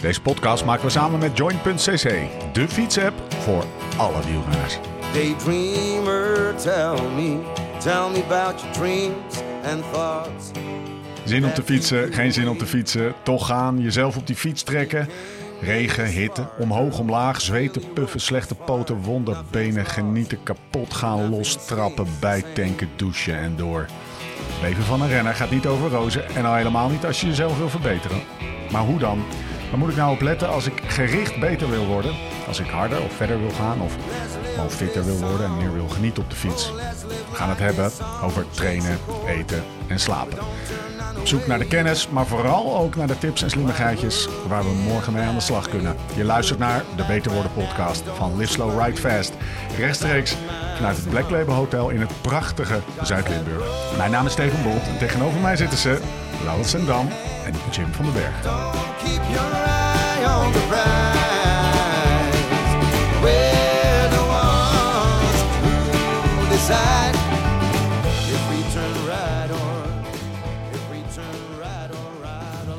Deze podcast maken we samen met Join.cc, de fietsapp voor alle wielrenners. Daydreamer, tell me, tell me about your dreams and thoughts. Zin om te fietsen, geen zin om te fietsen, toch gaan, jezelf op die fiets trekken. Regen, hitte, omhoog, omlaag, zweten, puffen, slechte poten, wonderbenen, genieten, kapot gaan, lostrappen, bijtanken, douchen en door. Leven van een renner gaat niet over rozen en al helemaal niet als je jezelf wil verbeteren. Maar hoe dan? Waar moet ik nou op letten als ik gericht beter wil worden? Als ik harder of verder wil gaan of gewoon fitter wil worden en meer wil genieten op de fiets? We gaan het hebben over trainen, eten en slapen. Op zoek naar de kennis, maar vooral ook naar de tips en slimmigheidjes waar we morgen mee aan de slag kunnen. Je luistert naar de Beter Worden podcast van Live Slow Ride Fast. Rechtstreeks vanuit het Black Label Hotel in het prachtige Zuid-Limburg. Mijn naam is Steven Bolt en tegenover mij zitten ze Laurens Sendam en Jim van den Berg.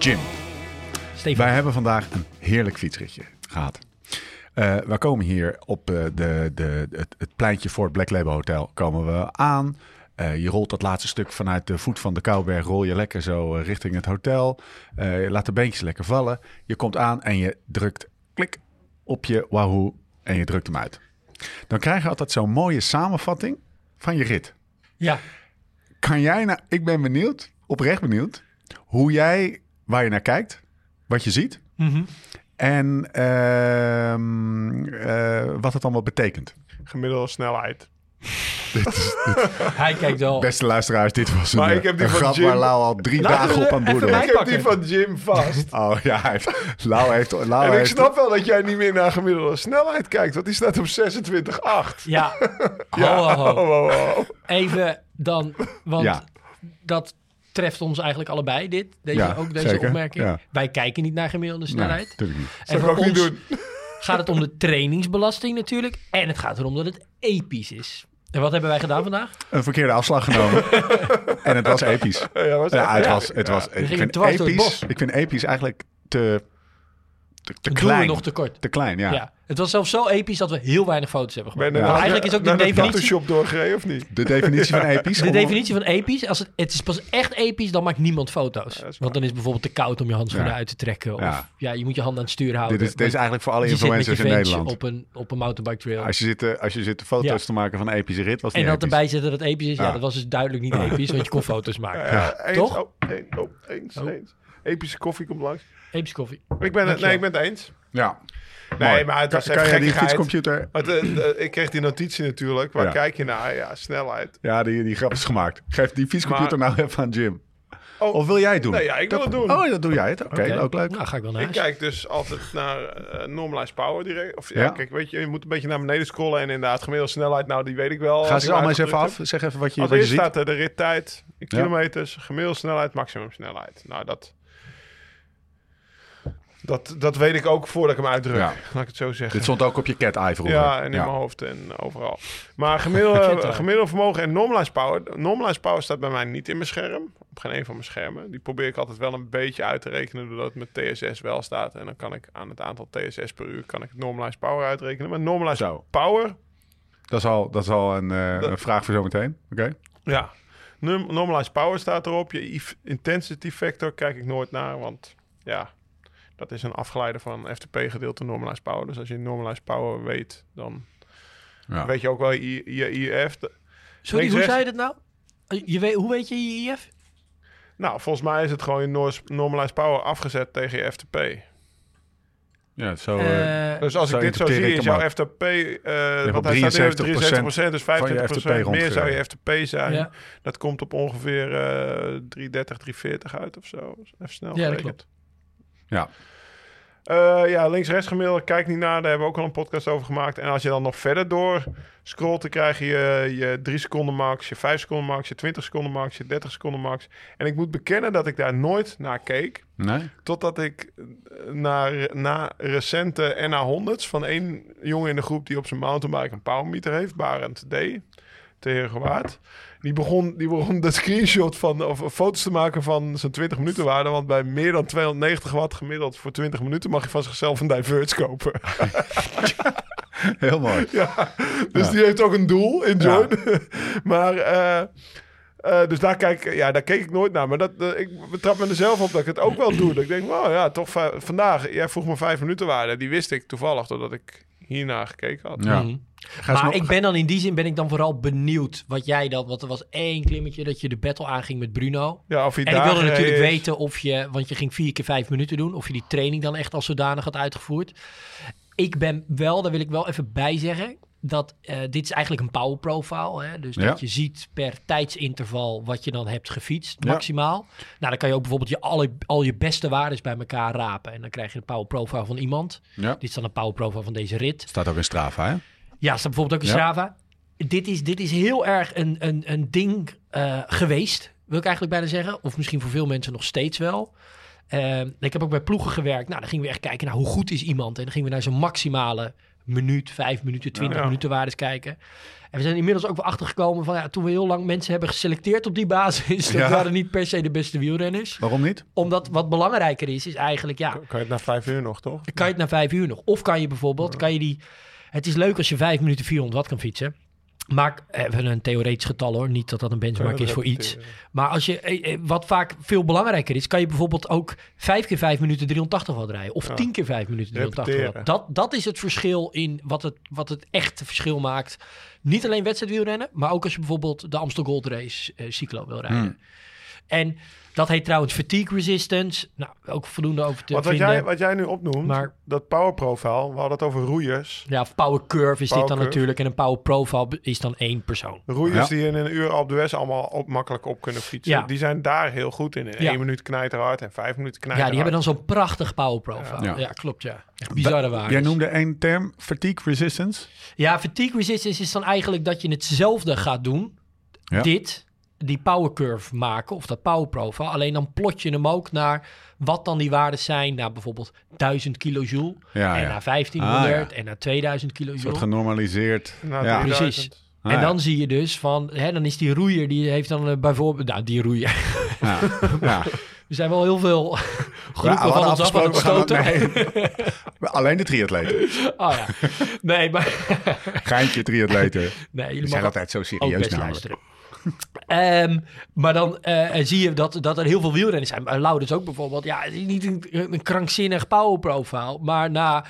Jim, Steven. wij hebben vandaag een heerlijk fietsritje gehad. Eh we komen hier op eh, de, de, het, het pleintje voor het Black Label Hotel komen we aan. Eh, je rolt dat laatste stuk vanuit de voet van de Kouberg, rol je lekker zo richting het hotel. Je laat de beentjes lekker vallen. Je komt aan en je drukt klik op je Wahoo en je drukt hem uit. Dan krijg je altijd zo'n mooie samenvatting van je rit. Ja, Kan jij nou, ik ben benieuwd, oprecht benieuwd, hoe jij, waar je naar kijkt, wat je ziet Mhm. en ehm, eh, wat het allemaal betekent. gemiddelde snelheid. hij kijkt wel. Beste luisteraars, dit was een, Maar ik eh, heb die een van grap Jim. waar Lau al drie Laten dagen op aan het broeden. Ik heb die van Jim vast. Oh ja, hij heeft, Lau heeft... Lau en ik snap wel dat jij niet meer naar gemiddelde snelheid kijkt, want die staat op 26,8. Ja, Ja, ho, ho, ho. ho, ho, ho. Even dan, want Ja. dat treft ons eigenlijk allebei, dit, deze, Ja, ook deze zeker. opmerking. Ja. Wij kijken niet naar gemiddelde snelheid. natuurlijk niet. en voor ook niet ons doen. gaat het om de trainingsbelasting natuurlijk. En het gaat erom dat het episch is. En wat hebben wij gedaan vandaag? Een verkeerde afslag genomen. en het was episch. Ja, was Ja, het ja. was... Het was ik, vind episch, ik vind episch eigenlijk te, te, te klein. nog te kort. Te klein, ja. Het was zelfs zo episch dat we heel weinig foto's hebben Ben gemaakt. Maar eigenlijk is ook de definitie... Photoshop doorgereden of niet? De definitie van episch. De definitie van episch, als het, het is pas echt episch, dan maakt niemand foto's. Want dan is het bijvoorbeeld te koud om je handschoenen Ja. uit te trekken. Of Ja. ja. je moet je hand aan het stuur houden. Dit is, dit is eigenlijk voor alle Want je zit met je influencers in Nederland. op een, op een mountainbike trail. Als je zit, te- als je zit foto's Ja. te maken van een epische rit, was het en dat episch. erbij zetten dat het episch is, ja. Ja. dat was dus duidelijk niet episch, want je kon foto's maken. Ja, eens, Toch? Oh, oh, eens, Oh. eens. Epische koffie komt langs. Episch koffie. Ik ben het, nee, ik ben het eens. Ja. Nee, Mooi. maar het was kan, even kan jij die gekkigheid. fietscomputer... Want, eh, eh, ik kreeg die notitie natuurlijk. Waar Ja. kijk je naar? Ja, snelheid. Ja, die, die grap is gemaakt. Geef die fietscomputer Maar- nou even aan Jim. Oh, Of wil jij het doen? Nee, ja, ik wil het doen. Oh, dat doe jij het. Oké, Oké. ook leuk. Nou, ga ik wel naar Ik kijk dus altijd naar eh normalized power direct. Of ja, Ja. kijk, weet je, je moet een beetje naar beneden scrollen en inderdaad gemiddelde snelheid. Nou, die weet ik wel. Ga ze allemaal eens even af. Zeg even wat je, wat je ziet. staat er de rittijd, kilometers, gemiddelde snelheid, maximum snelheid. Nou, dat, dat, dat weet ik ook voordat ik hem uitdruk. Ja. Laat ik het zo zeggen. Dit stond ook op je cat eye vroeger. Ja, en in mijn hoofd en overal. Maar gemiddelde, gemiddelde vermogen en normalized power. Normalized power staat bij mij niet in mijn scherm. Op geen een van mijn schermen. Die probeer ik altijd wel een beetje uit te rekenen. Doordat het met TSS wel staat. En dan kan ik aan het aantal TSS per uur kan ik het normalized power uitrekenen. Maar normalized Zo. power, Dat is al, dat is al een, eh, een vraag voor zometeen. Oké. ja. Normalized power staat erop. Je intensity factor kijk ik nooit naar. Want ja, dat is een afgeleide van FTP gedeelte normalized power. Dus als je normalized power weet, dan Ja. weet je ook wel je, IF. Sorry, hoe zei je dat nou? Je weet, hoe weet je je IF? Nou, volgens mij is het gewoon je nor- normalized power afgezet tegen je FTP. Ja, zo... eh, Eh, Dus als Zo ik dit zo zie, is jouw. FTP... eh op want hij staat nu op 73% 63%, dus van je 25% FTP meer zou je FTP zijn. Ja. Dat komt op ongeveer eh 330, 340 uit of zo. Even snel Ja, dat gerekend. klopt. Ja. Eh, ja, links-rechts gemiddelde, kijk niet naar. Daar hebben we ook al een podcast over gemaakt. En als je dan nog verder door scrolt, dan krijg je je 3 seconden max, je 5 seconden max, je 20 seconden max, je 30 seconden max. En ik moet bekennen dat ik daar nooit naar keek. Nee? Totdat ik naar, na recente NA100's van één jongen in de groep die op zijn mountainbike een powermeter heeft, Barend D. te Heergewaard. Die begon, die begon de screenshot van, of foto's te maken van zijn 20 minuten waarde. Want bij meer dan 290 watt gemiddeld voor 20 minuten mag je van zichzelf een Diverge kopen. Heel mooi. ja, dus Ja. die heeft ook een doel in Join. maar, eh, eh, dus daar, kijk, ja, daar keek ik nooit naar. Maar dat, eh, ik betrap me er zelf op dat ik het ook wel doe. Dat ik denk, wow, ja, toch va- vandaag. Jij vroeg me vijf minuten waarde. Die wist ik toevallig, doordat ik hiernaar gekeken had. Ja. Mhm. Maar nog- ik ben dan in die zin ben ik dan vooral benieuwd wat jij dan... Want er was één klimmetje dat je de battle aanging met Bruno. Ja, of hij En ik wilde natuurlijk weten of je... Want je ging vier keer vijf minuten doen. Of je die training dan echt als zodanig had uitgevoerd. Ik ben wel, daar wil ik wel even bij zeggen... Dat eh, dit is eigenlijk een power profile. Hè? Dus Ja. dat je ziet per tijdsinterval wat je dan hebt gefietst, Ja. maximaal. Nou, dan kan je ook bijvoorbeeld je, alle, al je beste waardes bij elkaar rapen. En dan krijg je een power profile van iemand. Ja. Dit is dan een power profile van deze rit. Staat ook in Strava, hè? Ja, staat bijvoorbeeld ook in Ja. Strava. Dit is, dit is heel erg een, een, een ding eh, geweest, wil ik eigenlijk bijna zeggen. Of misschien voor veel mensen nog steeds wel. Eh, ik heb ook bij ploegen gewerkt. Nou, dan gingen we echt kijken naar hoe goed is iemand. En dan gingen we naar zijn maximale minuut, vijf minuten, twintig Ja. minuten waardes kijken. En we zijn inmiddels ook wel achtergekomen van... Ja, toen we heel lang mensen hebben geselecteerd op die basis... dat Ja. waren niet per se de beste wielrenners. Waarom niet? Omdat wat belangrijker is, is eigenlijk... ja, Kan je het na vijf uur nog, toch? kan je het na vijf uur nog? Of kan je bijvoorbeeld, kan je die... Het is leuk als je vijf minuten 400 watt kan fietsen. Maak even een theoretisch getal hoor. Niet dat dat een benchmark is voor iets. Maar als je, eh, eh, wat vaak veel belangrijker is, kan je bijvoorbeeld ook vijf keer vijf minuten 380 watt rijden. Of Ja. tien keer vijf minuten 380 watt. Dat, dat is het verschil in wat het, wat het echte verschil maakt. Niet alleen wedstrijdwielrennen, maar ook als je bijvoorbeeld de Amstel Gold Race eh, cyclo wil rijden. Hmm. En dat heet trouwens fatigue resistance. Nou, ook voldoende over te Want wat vinden. jij, wat jij nu opnoemt, Maar- dat power profile, we hadden het over roeiers. Ja, of power curve is Power dit dan curve. natuurlijk. En een power profile is dan één persoon. Roeiers Ja. die in een uur op de West allemaal op, makkelijk op kunnen fietsen. Ja. Die zijn daar heel goed in. In Ja. één minuut knijterhard en vijf minuten Ja, knijterhard. die hebben dan zo'n prachtig power profile. Ja. Ja, klopt ja. Echt bizarre waarden. Jij noemde één term, fatigue resistance. Ja, fatigue resistance is dan eigenlijk dat je hetzelfde gaat doen. Ja. Dit, die power curve maken of dat power profile. Alleen dan plot je hem ook naar wat dan die waarden zijn. Naar bijvoorbeeld 1000 kilojoule. Ja, en ja. naar 1500 Ah, ja. en naar 2000 Een soort kilojoule. genormaliseerd. Nou, ja. 3000. Precies. Ah, en ja. dan zie je dus van, hè, dan is die roeier, die heeft dan eh, bijvoorbeeld, nou die roeier. Ja. ja. Er zijn wel heel veel groepen van ons af aan het afgesproken, nee. Alleen de triatleten. Oh ja. Nee, maar Geintje triatleten. nee, jullie zijn altijd zo serieus namelijk. luisteren. Ehm, maar dan eh, zie je dat, dat er heel veel wielrenners zijn. Maar Lauders ook bijvoorbeeld. Ja, niet een, een krankzinnig power profile. Maar na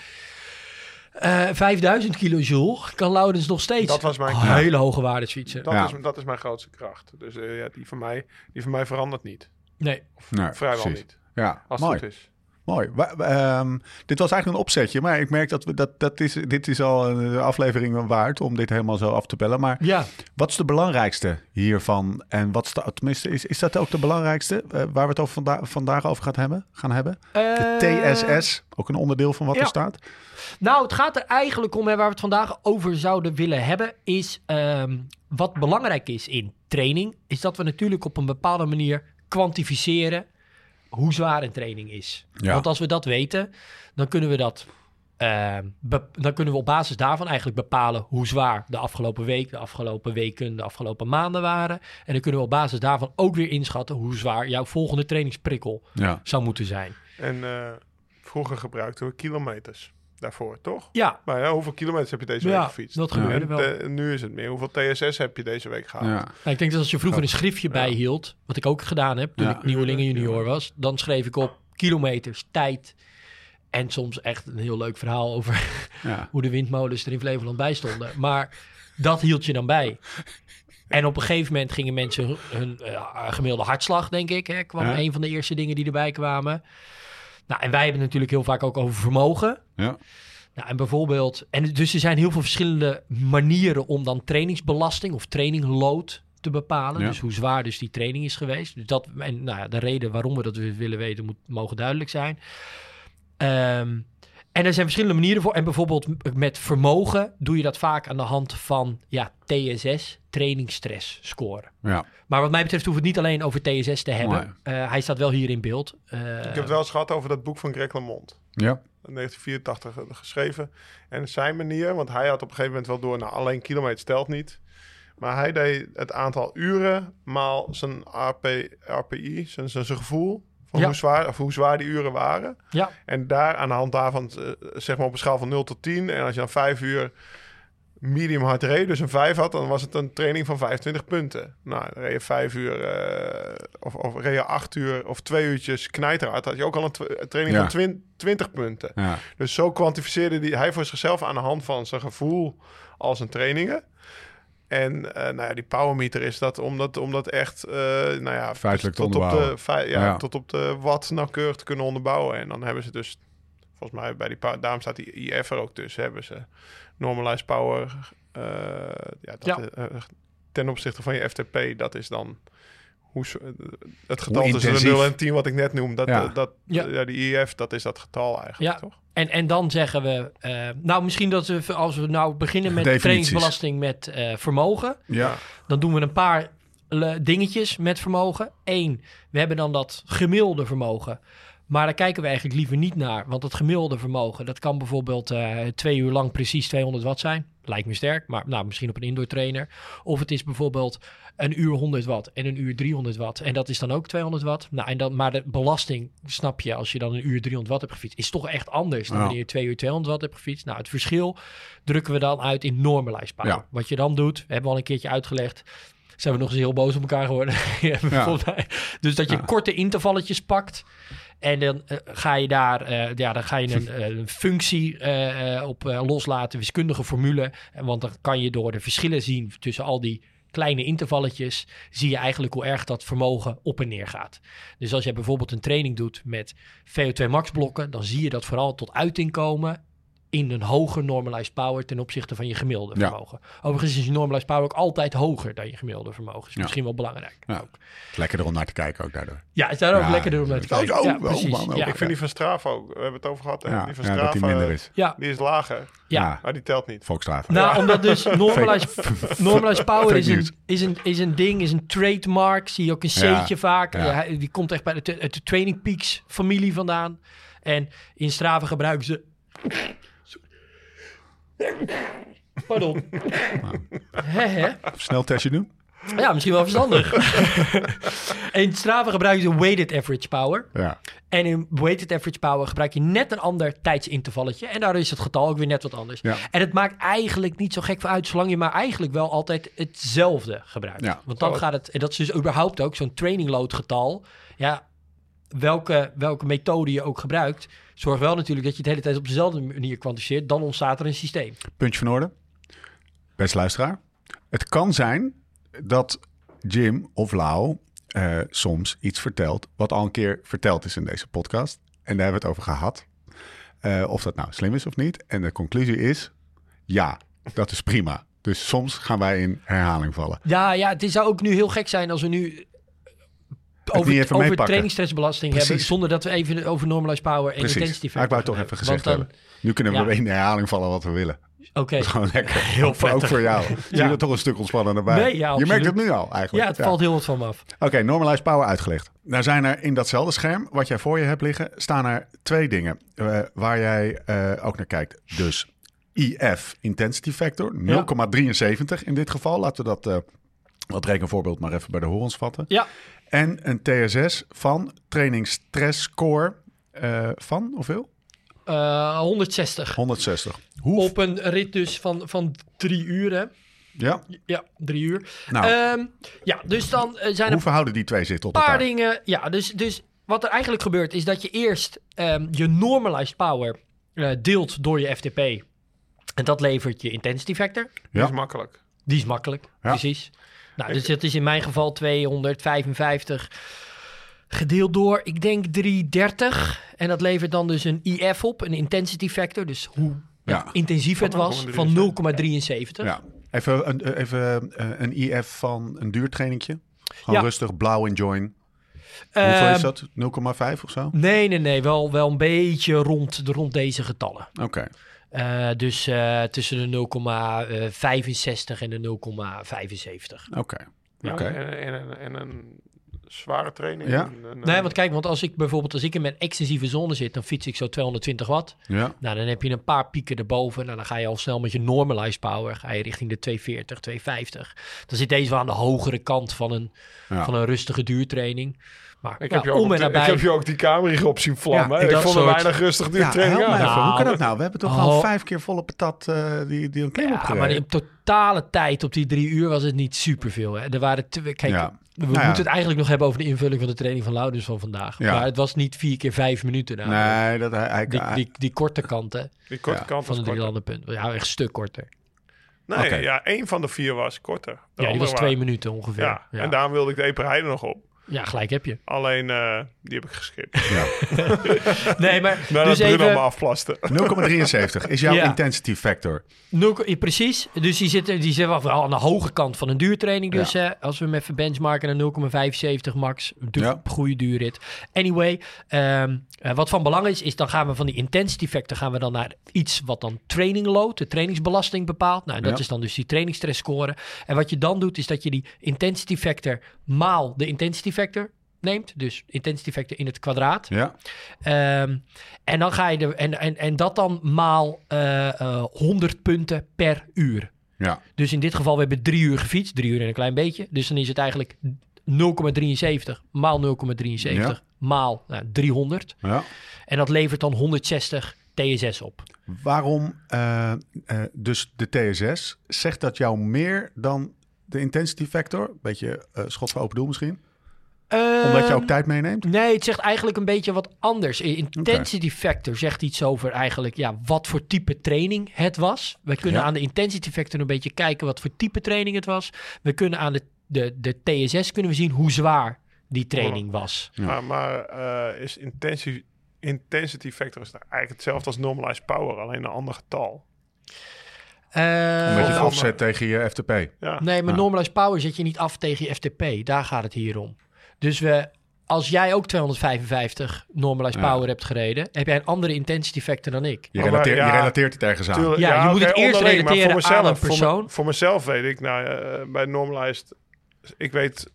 eh 5000 kilojoule kan Lauders nog steeds Dat was mijn oh, hele hoge waardes fietsen. Dat, Ja. is, dat is mijn grootste kracht. Dus eh, ja, die, van mij, die van mij verandert niet. Nee. Nee, Vrijwel precies. niet. Ja, Als mooi. het goed is. Mooi. Wa- ehm, dit was eigenlijk een opzetje, maar ik merk dat we dat, dat is, dit is al een aflevering waard om dit helemaal zo af te bellen. Maar Ja, wat is de belangrijkste hiervan? En wat is de, tenminste, is, is dat ook de belangrijkste eh, waar we het over vanda- vandaag over gaat hebben, gaan hebben? De Eh, TSS, ook een onderdeel van wat ja. er staat. Nou, het gaat er eigenlijk om, hè, waar we het vandaag over zouden willen hebben, is ehm, wat belangrijk is in training, is dat we natuurlijk op een bepaalde manier kwantificeren hoe zwaar een training is. Ja. Want als we dat weten, dan kunnen we dat. ehm, dan kunnen we op basis daarvan eigenlijk bepalen hoe zwaar de afgelopen week, de afgelopen weken, de afgelopen maanden waren. En dan kunnen we op basis daarvan ook weer inschatten hoe zwaar jouw volgende trainingsprikkel Ja. zou moeten zijn. En eh, vroeger gebruikten we kilometers daarvoor, toch? Ja, Maar ja, hoeveel kilometers heb je deze week ja gefietst? dat gebeurde wel. te- nu is het meer. Hoeveel TSS heb je deze week gehad? Ja. Nou, ik denk dat als je vroeger een schriftje Ja. bijhield, wat ik ook gedaan heb toen Ja. ik nieuweling en junior was, dan schreef ik op kilometers, tijd en soms echt een heel leuk verhaal over Ja. hoe de windmolens er in Flevoland bij stonden. Maar dat hield je dan bij. En op een gegeven moment gingen mensen hun, hun, eh, gemiddelde hartslag, denk ik, hè, kwam Ja. een van de eerste dingen die erbij kwamen. Nou, en wij hebben het natuurlijk heel vaak ook over vermogen. Ja. Nou, en bijvoorbeeld, en dus er zijn heel veel verschillende manieren om dan trainingsbelasting of trainingload te bepalen. Ja. Dus hoe zwaar dus die training is geweest. Dus dat, en nou ja, de reden waarom we dat willen weten, moet, mogen duidelijk zijn. Ehm, en er zijn verschillende manieren voor. En bijvoorbeeld met vermogen doe je dat vaak aan de hand van ja, TSS, trainingsstress score. Ja. Maar wat mij betreft we het niet alleen over TSS te hebben. Eh, hij staat wel hier in beeld. Eh, Ik heb het wel eens gehad over dat boek van Greg LeMond. Ja. in 1984 geschreven. En zijn manier, want hij had op een gegeven moment wel door, nou alleen kilometer telt niet. Maar hij deed het aantal uren maal zijn RP, RPI, zijn, zijn, zijn gevoel van Ja. hoe, zwaar, of hoe zwaar die uren waren. Ja, En daar aan de hand daarvan, eh, zeg maar op een schaal van 0 tot 10. En als je dan 5 uur medium hard reed, dus een 5 had, dan was het een training van 25 punten. Nou, dan reed je 5 uur, eh, of, of reed je 8 uur of 2 uurtjes knijterhard, had je ook al een, een training Ja. van twin- 20 punten. Ja. Dus zo kwantificeerde die, hij voor zichzelf aan de hand van zijn gevoel als zijn trainingen. En eh, nou ja, die powermeter is dat om dat, om dat echt eh, nou ja, Feitelijk te tot, op de, ja, Ja. tot op de watt nauwkeurig te kunnen onderbouwen. En dan hebben ze dus, volgens mij bij die power, daarom staat die IF er ook tussen, hebben ze normalized power. eh, ja, dat, Ja. ten opzichte van je FTP, dat is dan hoe, het getal Hoe tussen de intensief. 0 en 10 wat ik net noem. Dat, Ja. eh, dat, Ja. ja. die IF, dat is dat getal eigenlijk, Ja. toch? en, en dan zeggen we... eh, nou, misschien dat we, als we nou beginnen met Definities. trainingsbelasting met eh, vermogen... Ja. Dan doen we een paar eh, dingetjes met vermogen. Eén, we hebben dan dat gemiddelde vermogen. Maar daar kijken we eigenlijk liever niet naar. Want dat gemiddelde vermogen, dat kan bijvoorbeeld eh, twee uur lang precies 200 watt zijn. Lijkt me sterk, maar nou, misschien op een indoor trainer. Of het is bijvoorbeeld een uur 100 watt en een uur 300 watt. En dat is dan ook 200 watt. Nou, en dan, maar de belasting, snap je, als je dan een uur 300 watt hebt gefietst, is toch echt anders dan Ja. wanneer je twee uur 200 watt hebt gefietst. Nou, het verschil drukken we dan uit in normalized power. Ja. Wat je dan doet, hebben we al een keertje uitgelegd. Zijn we nog eens heel boos op elkaar geworden. Ja. Dus dat je Ja. korte intervalletjes pakt. En dan eh, ga je daar eh, ja, dan ga je een, eh, een functie op loslaten, wiskundige formule. Want dan kan je door de verschillen zien tussen al die kleine intervalletjes, zie je eigenlijk hoe erg dat vermogen op en neer gaat. Dus als je bijvoorbeeld een training doet met VO2 max blokken, dan zie je dat vooral tot uiting komen in een hoger normalized power ten opzichte van je gemiddelde Ja. vermogen. Overigens is je normalized power ook altijd hoger dan je gemiddelde vermogen. Is Ja. misschien wel belangrijk. Ja. Lekkerder om naar te kijken ook daardoor. Ja, is daar ook lekkerder om naar te kijken. ook Ja, precies. ook. Ja, Ik vind die van Strava ook, we hebben het over gehad, die van ja, Strava, dat die minder is. ja. die is lager, ja. maar die telt niet. Volksstraven. Nou, omdat dus normalized, normalized power is een, is, een, is een ding, is een trademark. Zie je ook een C'tje Ja, vaak. ja. Ja, hij- die komt echt bij de, uit de Training Peaks familie vandaan. En in Strava gebruiken ze... Pardon. Snel testje doen? Ja, misschien wel verstandig. in Strava gebruiken ze weighted average power. Ja. En in weighted average power gebruik je net een ander tijdsintervalletje. En daardoor is het getal ook weer net wat anders. Ja. En het maakt eigenlijk niet zo gek voor uit, zolang je maar eigenlijk wel altijd hetzelfde gebruikt. Ja. Want dan gaat het, en dat is dus überhaupt ook zo'n training load getal. Ja, welke, welke methode je ook gebruikt, zorg wel natuurlijk dat je het de hele tijd op dezelfde manier kwantificeert. Dan ontstaat er een systeem. Puntje van orde. Beste luisteraar. Het kan zijn dat Jim of Lau eh, soms iets vertelt... wat al een keer verteld is in deze podcast. En daar hebben we het over gehad. Eh, of dat nou slim is of niet. En de conclusie is... ja, dat is prima. Dus soms gaan wij in herhaling vallen. Ja, ja, het zou ook nu heel gek zijn als we nu over, over trainingsstressbelasting Precies. hebben, zonder dat we even over normalized power en intensity Precies. Maar ik wou het factor toch even hebben. gezegd Want dan- hebben. Nu kunnen we ja. weer in de herhaling vallen wat we willen. Oké. Gewoon lekker. Heel voor- ook voor jou. Zie je er toch een stuk ontspannender bij. Nee, ja, je merkt het nu al eigenlijk. Ja, het valt heel wat van me af. Oké, normalized power uitgelegd. Nou zijn er in datzelfde scherm, wat jij voor je hebt liggen, staan er twee dingen eh, waar jij eh, ook naar kijkt. Dus IF, intensity factor, 0,73 in dit geval. Laten we dat, eh dat rekenvoorbeeld maar even bij de horens vatten. Ja, En een TSS van training stress score eh, van hoeveel? eh, 160. 160. Hoe? Op een rit dus van, van drie uur, hè? Ja, Ja, drie uur. nou, Ehm, ja, dus dan eh, zijn er hoe verhouden die twee zich tot een paar elkaar? dingen. Ja, dus, dus wat er eigenlijk gebeurt is dat je eerst ehm, je normalized power eh, deelt door je FTP. En dat levert je intensity factor. Die Ja. is makkelijk. Die is makkelijk, Ja. precies. Nou, dus dat is in mijn geval 255 gedeeld door, ik denk 330. En dat levert dan dus een IF op, een intensity factor. Dus hoe Ja. intensief het was, van 0,73. Ja. Even, een, even eh, een IF van een duurtrainingje. Gewoon Ja. rustig, blauw en join. Hoeveel Ehm, is dat? 0,5 of zo? Nee, nee, nee. Wel, wel een beetje rond, de- rond deze getallen. Oké. Eh, dus eh, tussen de 0,65 en de 0,75. Oké. Ja. Oké. En, en, en, en een zware training. Ja? En, en, Nee, want kijk, want als ik bijvoorbeeld als ik in mijn extensieve zone zit, dan fiets ik zo 220 watt. Ja. Nou, dan heb je een paar pieken erboven. Nou, dan ga je al snel met je normalized power, ga je richting de 240, 250. Dan zit deze wel aan de hogere kant van een, Ja. van een rustige duurtraining. Maar Ik, ja, heb je ook om en ik heb je ook die kamer op zien vlammen. Ja, ik vond soort- het weinig rustig die Ja, training aan. Nou, Hoe kan dat nou? We hebben toch Oh. al vijf keer volle patat eh, die, die een klim Ja, opgereden. maar in totale tijd op die drie uur was het niet superveel. Hè. Er waren te- kijk, Ja. we Nou ja. moeten het eigenlijk nog hebben over de invulling van de training van Loudens van vandaag. Ja. Maar het was niet vier keer vijf minuten. Nou, Nee, dat hij... hij, die, die, die korte kanten Die korte Ja, kant van was de drie landenpunten. Ja, echt een stuk korter. Nee, ja, één van de vier was korter. De ja, die was twee waren- minuten ongeveer. Ja, Ja, en daarom wilde ik de Eperheide nog op. ja gelijk heb je. Alleen, eh, die heb ik geskipt. ja. Nee, maar dus Bruno me even... afplaste. 0,73 is jouw Ja. intensity factor. Nul, ja, precies. Dus die zit, die zit wel aan de hoge kant van een duurtraining. Dus hè, als we hem even benchmarken naar 0,75 max. Du Ja. Goede duurrit. Anyway, ehm, eh, wat van belang is, is dan gaan we van die intensity factor gaan we dan naar iets wat dan training load, de trainingsbelasting bepaalt. Nou, dat Ja. is dan dus die trainingsstress score. En wat je dan doet, is dat je die intensity factor maal de intensity factor neemt. Dus intensity factor in het kwadraat. Ja. Ehm, en dan ga je er, en, en, en dat dan maal eh, eh, 100 punten per uur. Ja. Dus in dit geval, we hebben drie uur gefietst, drie uur en een klein beetje. Dus dan is het eigenlijk 0,73 maal 0,73 Ja. maal nou, 300. ja. En dat levert dan 160 TSS op. Waarom, eh, eh, dus de TSS, zegt dat jou meer dan de intensity factor? Beetje eh, schot voor open doel misschien? Omdat je Ehm, ook tijd meeneemt? Nee, het zegt eigenlijk een beetje wat anders. Intensity factor zegt iets over eigenlijk ja, wat voor type training het was. We kunnen Ja. aan de intensity factor een beetje kijken wat voor type training het was. We kunnen aan de, de, de TSS kunnen we zien hoe zwaar die training was. Ja. Maar, maar eh, is intensity, intensity factor is eigenlijk hetzelfde als normalized power, alleen een ander getal. Eh, Omdat je het offset tegen je FTP. Ja. nee, maar Ja. normalized power zet je niet af tegen je FTP. Daar gaat het hier om. Dus we, als jij ook 255 normalized Ja. power hebt gereden, heb jij een andere intensity factor dan ik. Je Maar relateert, ja, je relateert het ergens aan. Tuurlijk, Ja, je moet het eerst relateren voor aan mezelf, een voor me- persoon. Voor, mezelf weet ik, nou, eh, bij normalized, ik weet...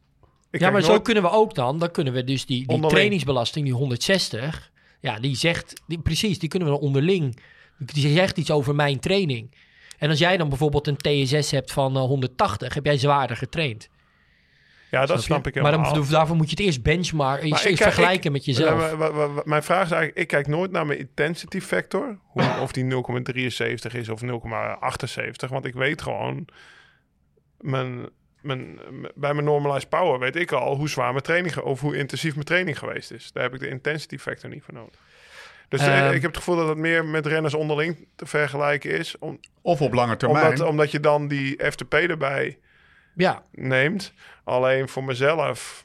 Ik ja, maar zo nooit- kunnen we ook dan, dan kunnen we dus die, die trainingsbelasting, die 160, ja, die zegt, die, precies, die kunnen we dan onderling, die zegt iets over mijn training. En als jij dan bijvoorbeeld een TSS hebt van eh, 180, heb jij zwaarder getraind. Ja, dat snap ik Maar helemaal. dan, daarvoor moet je het eerst benchmarken, Maar eerst ik kijk- vergelijken ik- met jezelf. Maar mijn vraag is eigenlijk, ik kijk nooit naar mijn intensity factor. Hoe, of die 0,73 is of 0,78. Want ik weet gewoon, mijn, mijn, bij mijn normalized power weet ik al hoe zwaar mijn training, of hoe intensief mijn training geweest is. Daar heb ik de intensity factor niet voor nodig. Dus eh, Ehm. ik heb het gevoel dat het meer met renners onderling te vergelijken is. Om, Of op lange termijn. omdat, omdat je dan die FTP erbij ja, neemt. Alleen voor mezelf,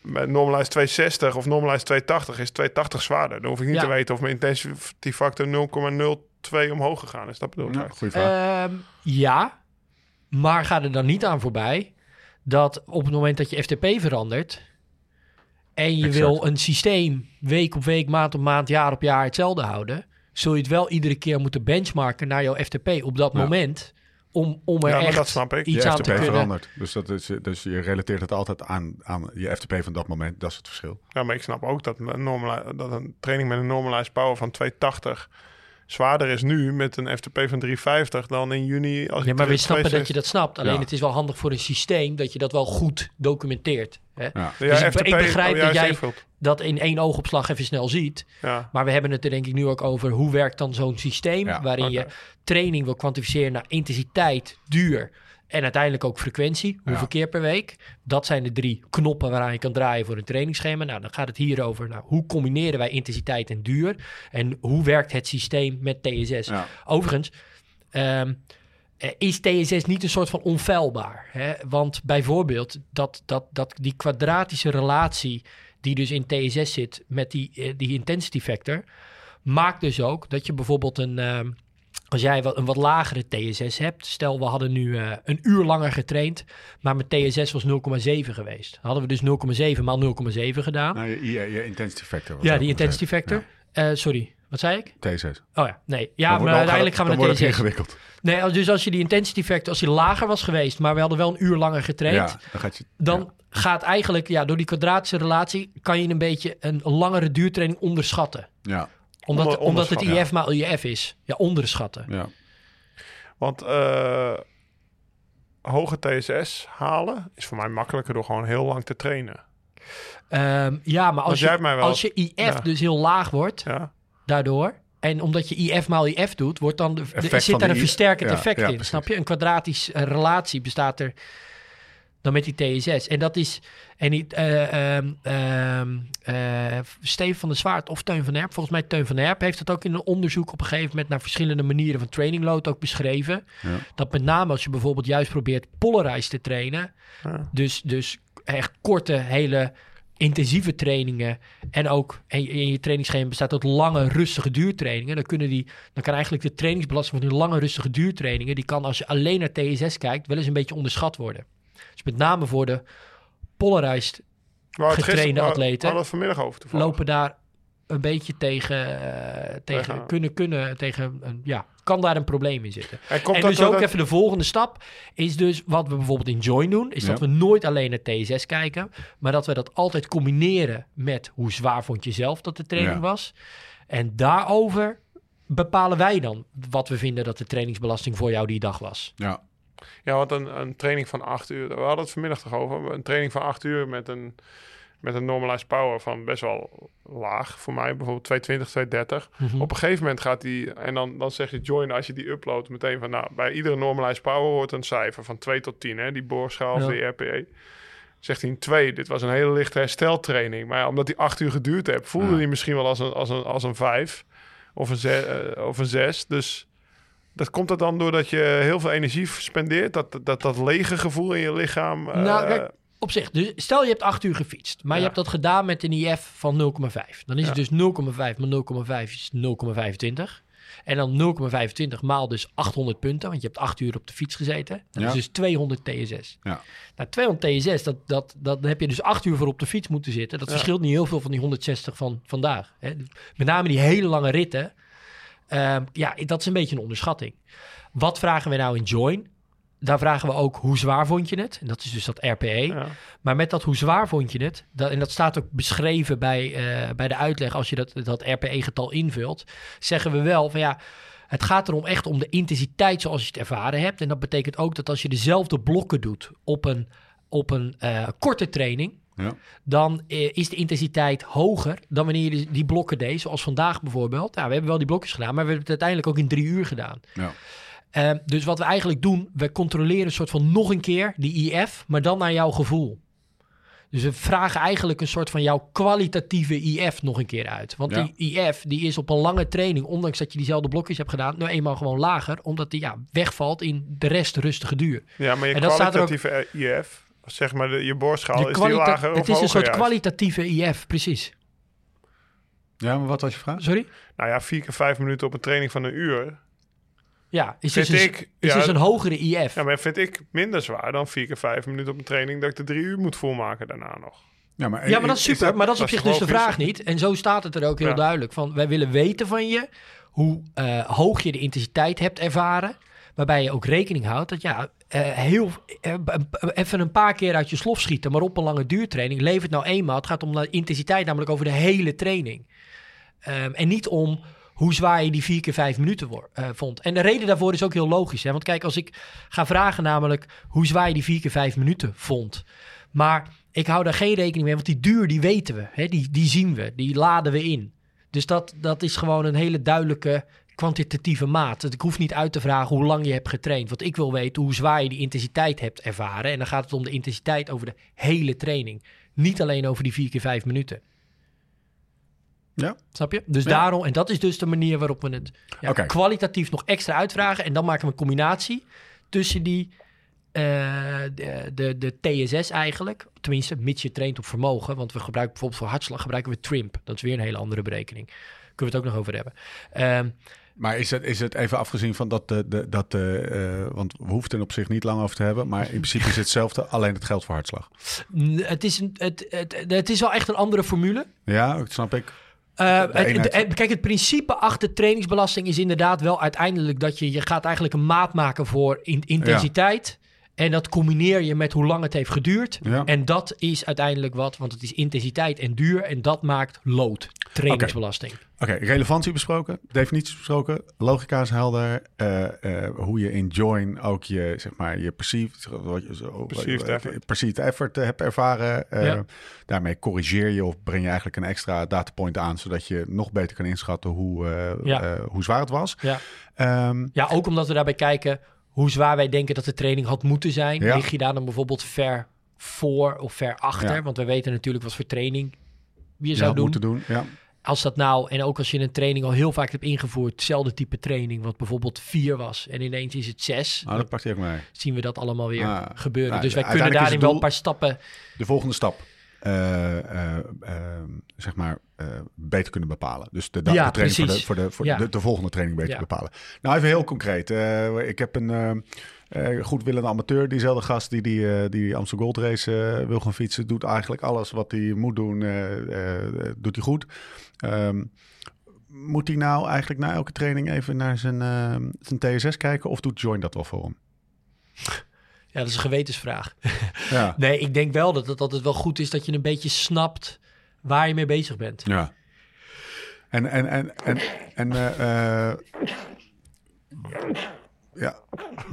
met normalized 260 of normalized 280 is 280 zwaarder. Dan hoef ik niet Ja. te weten of mijn intensity factor 0,02 omhoog gegaan is. Dat bedoel ik. Ja, eigenlijk. goeie vraag. Ehm, ja, maar ga er dan niet aan voorbij dat op het moment dat je FTP verandert en je Exact. wil een systeem week op week, maand op maand, jaar op jaar hetzelfde houden, zul je het wel iedere keer moeten benchmarken naar jouw FTP op dat Ja. moment om, om er Ja, maar echt dat snap ik. iets je aan FTP te kunnen. verandert. Dus, dat is, dus je relateert het altijd aan, aan je FTP van dat moment. Dat is het verschil. Ja, maar ik snap ook dat een, normali- dat een training met een normalized power van 280 zwaarder is nu met een FTP van 350 dan in juni. Als Ja, maar we snappen dat je 260 dat snapt. Alleen Ja. het is wel handig voor een systeem dat je dat wel goed documenteert. Hè? Ja. Ja, Dus ik- FTP, ik begrijp oh, dat jij- invult. Dat in één oogopslag even snel ziet. Ja. Maar we hebben het er denk ik nu ook over hoe werkt dan zo'n systeem Ja, waarin je training wil kwantificeren naar intensiteit, duur en uiteindelijk ook frequentie, hoeveel Ja. keer per week. Dat zijn de drie knoppen waaraan je kan draaien voor een trainingsschema. Nou, dan gaat het hier over nou, hoe combineren wij intensiteit en duur en hoe werkt het systeem met TSS. Ja. Overigens, eh, is TSS niet een soort van onfeilbaar? Hè? Want bijvoorbeeld dat, dat, dat die kwadratische relatie die dus in TSS zit met die, eh, die intensity factor, maakt dus ook dat je bijvoorbeeld een, ehm, als jij wat, een wat lagere TSS hebt, stel we hadden nu eh, een uur langer getraind, maar mijn TSS was 0,7 geweest. Hadden we dus 0,7 maal 0,7 gedaan. Nou, je, je, je intensity factor. was ja, die intensity factor. Eh, sorry, Wat zei ik? T6. Oh ja, nee. Ja, Dan maar dan uiteindelijk gaan we naar dan TSS. ingewikkeld. Nee, dus als je die intensity factor, als die lager was geweest, maar we hadden wel een uur langer getraind, Ja, dan gaat je... dan gaat eigenlijk, ja, door die kwadratische relatie, kan je een beetje een langere duurtraining onderschatten. Ja, Omdat, Onder- omdat het IF maal IF is. Ja, onderschatten. ja. Want eh, hoge TSS halen is voor mij makkelijker door gewoon heel lang te trainen. Ehm, ja, maar als je, wel- als je IF Ja. dus heel laag wordt, Ja, daardoor, en omdat je IF maal IF doet, wordt dan de, zit daar een versterkend ja, effect ja, in. Snap je? Een kwadratische eh, relatie bestaat er dan met die TSS. En dat is, en die, eh, ehm, ehm, eh, Steven van der Zwaard of Teun van Herp, volgens mij Teun van Herp, heeft dat ook in een onderzoek op een gegeven moment naar verschillende manieren van training load ook beschreven. Ja. Dat met name als je bijvoorbeeld juist probeert polarized te trainen, Ja. dus, dus echt korte, hele intensieve trainingen en ook en in je trainingsschema bestaat uit lange, rustige duurtrainingen. Dan, kunnen die, dan kan eigenlijk de trainingsbelasting van die lange, rustige duurtrainingen, die kan als je alleen naar TSS kijkt, wel eens een beetje onderschat worden. Dus met name voor de polarized Getrainde gisteren- waar- atleten hadden we het vanmiddag over toevallig. lopen daar een beetje tegen, eh, tegen kunnen, kunnen, tegen, een- ja, kan daar een probleem in zitten. En komt en dat dus ook even de volgende stap is dus wat we bijvoorbeeld in Join doen, is Ja. dat we nooit alleen naar TSS kijken, maar dat we dat altijd combineren met hoe zwaar vond je zelf dat de training Ja. was. En daarover bepalen wij dan wat we vinden dat de trainingsbelasting voor jou die dag was. Ja, Ja, want een, een training van acht uur, we hadden het vanmiddag toch over, een training van acht uur met een, met een normalized power van best wel laag voor mij, bijvoorbeeld 220, 230. Mhm. Op een gegeven moment gaat die, en dan, dan zeg je join als je die uploadt meteen van, nou, bij iedere normalized power hoort een cijfer van 2 tot 10, hè, die boorschaal of Ja. de RPE. Zegt hij een 2, dit was een hele lichte hersteltraining. Maar ja, omdat die acht uur geduurd heeft, voelde Ja. hij misschien wel als een, als een, als een 5 of een 6. of een 6. Dus dat komt er dan doordat je heel veel energie spendeert, dat, dat, dat lege gevoel in je lichaam. eh, Nou, kijk, op zich, dus stel je hebt acht uur gefietst, maar je hebt dat gedaan met een IF van 0,5. Dan is Ja. het dus 0,5 maar 0,5 is 0,25. En dan 0,25 maal dus 800 punten, want je hebt acht uur op de fiets gezeten. Dat Ja. is dus 200 TSS. ja. Nou, 200 TSS, dat, dat, dat dan heb je dus acht uur voor op de fiets moeten zitten. Dat Ja. verschilt niet heel veel van die 160 van vandaag. Hè. Met name die hele lange ritten. Ehm, ja, dat is een beetje een onderschatting. Wat vragen we nou in Join? Daar vragen we ook hoe zwaar vond je het? En dat is dus dat RPE. ja. Maar met dat hoe zwaar vond je het? Dat, en dat staat ook beschreven bij, eh, bij de uitleg als je dat, dat RPE-getal invult. Zeggen we wel van ja, het gaat erom echt om de intensiteit zoals je het ervaren hebt. En dat betekent ook dat als je dezelfde blokken doet op een, op een eh, korte training, Ja. dan eh, is de intensiteit hoger dan wanneer je die- blokken deed. Zoals vandaag bijvoorbeeld. Nou, we hebben wel die blokjes gedaan, maar we hebben het uiteindelijk ook in drie uur gedaan. Ja. Eh, dus wat we eigenlijk doen, we controleren een soort van nog een keer die IF, maar dan naar jouw gevoel. Dus we vragen eigenlijk een soort van jouw kwalitatieve IF nog een keer uit. Want Ja. die IF die is op een lange training, ondanks dat je diezelfde blokjes hebt gedaan, nou eenmaal gewoon lager, omdat die ja, wegvalt in de rest rustige duur. ja, maar je En dat staat er ook- kwalitatieve IF, zeg maar, de, je boorschaal, is die lager of het is een soort juist? kwalitatieve IF, precies. ja, maar wat was je vraag? Sorry? Nou ja, vier keer vijf minuten op een training van een uur. Ja, is dus, een, ik- is ja, dus een hogere IF. Ja, maar vind ik minder zwaar dan vier keer vijf minuten op een training dat ik de drie uur moet volmaken daarna nog. Ja, maar, Ja, maar dat is super. maar dat is op zich dus de vraag niet. En zo staat het er ook heel Ja. duidelijk. Van, wij willen weten van je hoe eh, hoog je de intensiteit hebt ervaren. Waarbij je ook rekening houdt dat ja, eh, heel, eh, even een paar keer uit je slof schieten, maar op een lange duurtraining levert nou eenmaal. Het gaat om de intensiteit, namelijk over de hele training. Ehm, en niet om hoe zwaar je die vier keer vijf minuten eh, vond. En de reden daarvoor is ook heel logisch. Hè? Want kijk, als ik ga vragen namelijk hoe zwaar je die vier keer vijf minuten vond. Maar ik hou daar geen rekening mee, want die duur die weten we. Hè? Die, die zien we, die laden we in. Dus dat, dat is gewoon een hele duidelijke kwantitatieve maat. Dus ik hoef niet uit te vragen hoe lang je hebt getraind. Want ik wil weten hoe zwaar je die intensiteit hebt ervaren. En dan gaat het om de intensiteit over de hele training. Niet alleen over die vier keer vijf minuten. Ja. Snap je? Dus Ja. daarom, en dat is dus de manier waarop we het ja, kwalitatief nog extra uitvragen. En dan maken we een combinatie tussen die, eh, de, de, de TSS eigenlijk. Tenminste, mits je traint op vermogen. Want we gebruiken bijvoorbeeld voor hartslag gebruiken we TRIMP. Dat is weer een hele andere berekening. Kunnen we het ook nog over hebben. Ehm, Maar is het, is het even afgezien van dat, de, de, dat de, eh, want we hoeven het er op zich niet lang over te hebben, maar in principe is het hetzelfde, alleen het geldt voor hartslag. het, is een, het, het, het is wel echt een andere formule. Ja, dat snap ik. Eh, het- eenheid. het- kijk, het principe achter trainingsbelasting is inderdaad wel uiteindelijk dat je, je gaat eigenlijk een maat maken voor in- intensiteit. En dat combineer je met hoe lang het heeft geduurd. Ja. En dat is uiteindelijk wat, want het is intensiteit en duur. En dat maakt lood, trainingsbelasting. Oké, relevantie besproken, definities besproken, logica is helder. eh, eh, hoe je in join ook je, zeg maar, je perceived, wat je zo- Perceived effort. perceived effort, eh, hebt ervaren. Eh, Ja. Daarmee corrigeer je of breng je eigenlijk een extra datapoint aan, zodat je nog beter kan inschatten hoe, Ja. hoe zwaar het was. Ja. Ehm, ja, ook omdat we daarbij kijken hoe zwaar wij denken dat de training had moeten zijn. Ja. Lig je daar dan bijvoorbeeld ver voor of ver achter? Ja. Want we weten natuurlijk wat voor training je zou doen. moeten doen. Ja. als dat nou, en ook als je een training al heel vaak hebt ingevoerd, hetzelfde type training, wat bijvoorbeeld vier was en ineens is het zes, Nou, dat pakt ook mee. zien we dat allemaal weer Ah, gebeuren. nou, dus wij kunnen daarin wel een paar stappen. De volgende stap. Eh, eh, eh, zeg maar, beter kunnen bepalen. Dus de, de, Ja, de training voor, de, voor, de, voor Ja. de, de volgende training beter bepalen. Nou, even heel concreet. Ik heb een eh, goedwillende amateur, diezelfde gast die die, eh, die Amsterdam Gold Race wil gaan fietsen. Doet eigenlijk alles wat hij moet doen, doet hij goed. Ehm, moet hij nou eigenlijk na elke training even naar zijn, zijn TSS kijken? Of doet Join dat wel voor hem? Ja, dat is een gewetensvraag. Ja. Nee, ik denk wel dat het altijd wel goed is dat je een beetje snapt waar je mee bezig bent. Ja. En, en, en, en, en eh, eh, ja.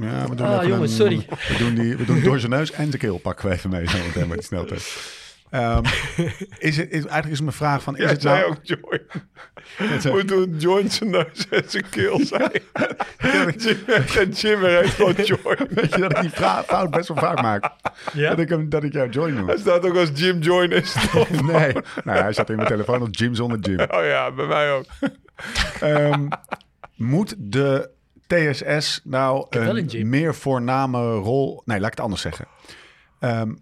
ja, we doen even jongens, een- sorry. We doen, die, we doen door zijn neus en zijn keel pakken we even mee zo meteen met die sneltest. Ehm, is het, is, eigenlijk is mijn vraag van, is Jij het zei nou... ook eh, Moet doen join zijn neus en zijn keel zijn. Jim, en Jim er heeft gewoon join. Weet je dat ik die fout best wel vaak maak? Ja? Dat, ik hem, dat ik jou join noem. Hij staat ook als Jim join is. Nee, nou, hij zat in mijn telefoon als Jim zonder Jim. Oh ja, bij mij ook. Ehm, moet de TSS nou een meer voorname rol... Nee, laat ik het anders zeggen. Ehm,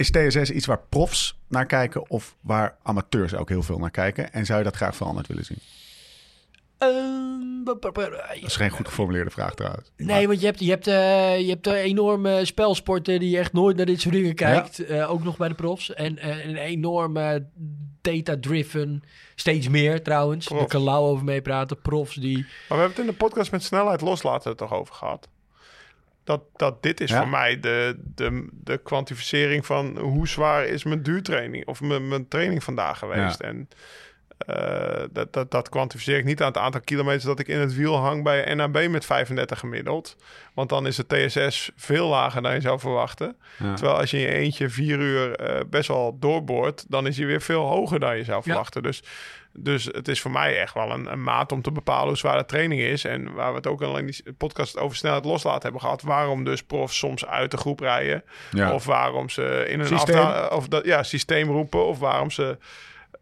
is TSS iets waar profs naar kijken of waar amateurs ook heel veel naar kijken? En zou je dat graag veranderd willen zien? Ehm, Dat is geen goed geformuleerde vraag trouwens. Nee, want je hebt, je hebt, eh, je hebt een enorme spelsporten die echt nooit naar dit soort dingen kijkt. Eh, ook nog bij de profs. En eh, een enorme data-driven, steeds meer trouwens. Daar kan Lau over meepraten. Profs die... Maar we hebben het in de podcast met snelheid loslaten toch over gehad. Dat, dat dit is Ja. voor mij de, de, de kwantificering van hoe zwaar is mijn duurtraining of mijn, mijn training vandaag geweest. Ja. En eh, dat, dat, dat kwantificeer ik niet aan het aantal kilometers dat ik in het wiel hang bij NAB met 35 gemiddeld. Want dan is het TSS veel lager dan je zou verwachten. Ja. Terwijl als je in je eentje vier uur eh, best wel doorboort, dan is hij weer veel hoger dan je zou verwachten. Dus, dus het is voor mij echt wel een, een maat om te bepalen hoe zwaar de training is. En waar we het ook al in die podcast over snelheid loslaten hebben gehad. Waarom dus profs soms uit de groep rijden. Ja. Of waarom ze in een Systeem. of dat, ja, systeem roepen. Of waarom ze...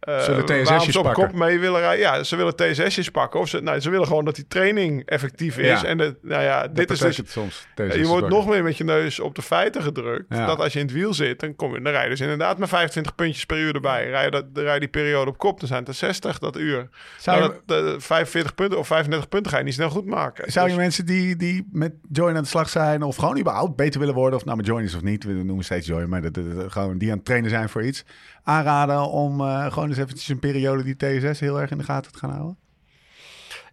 eh, Zullen TSS'jes waarom ze op pakken. kop mee willen rijden. Ja, ze willen TSS'jes pakken. Of ze, nou, ze willen gewoon dat die training effectief is. Ja. En de, nou ja, Dat dit is dus betekent soms TSS je wordt nog meer met je neus op de feiten gedrukt. Ja. Dat als je in het wiel zit, dan, kom je, dan rij je dus inderdaad met 25 puntjes per uur erbij. Rij dat, dan rij je die periode op kop, dan zijn het er 60 dat uur. Zou Nou, dat, de 45 punten of 35 punten ga je niet snel goed maken. Zou je Dus- mensen die, die met Join aan de slag zijn... of gewoon überhaupt beter willen worden... of nou met Join is of niet, we noemen steeds Join... maar dat, dat- dat- gewoon die aan het trainen zijn voor iets... aanraden om eh, gewoon eens eventjes een periode die TSS heel erg in de gaten te gaan houden?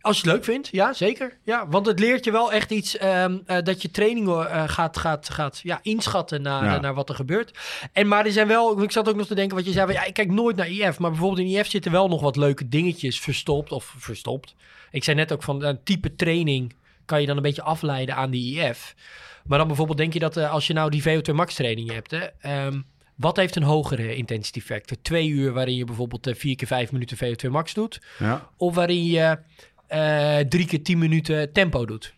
Als je het leuk vindt, ja, zeker. Ja, want het leert je wel echt iets ehm, eh, dat je training eh, gaat, gaat, gaat ja, inschatten naar, Ja. eh, naar wat er gebeurt. En maar er zijn wel, ik zat ook nog te denken wat je zei, van, ja, ik kijk nooit naar IF, maar bijvoorbeeld in IF zitten wel nog wat leuke dingetjes verstopt of verstopt. Ik zei net ook van een type training kan je dan een beetje afleiden aan die IF. Maar dan bijvoorbeeld denk je dat eh, als je nou die VO2 max training hebt, hè, ehm, wat heeft een hogere intensity factor? Twee uur waarin je bijvoorbeeld eh, vier keer vijf minuten VO2 max doet. Ja. Of waarin je eh, drie keer tien minuten tempo doet.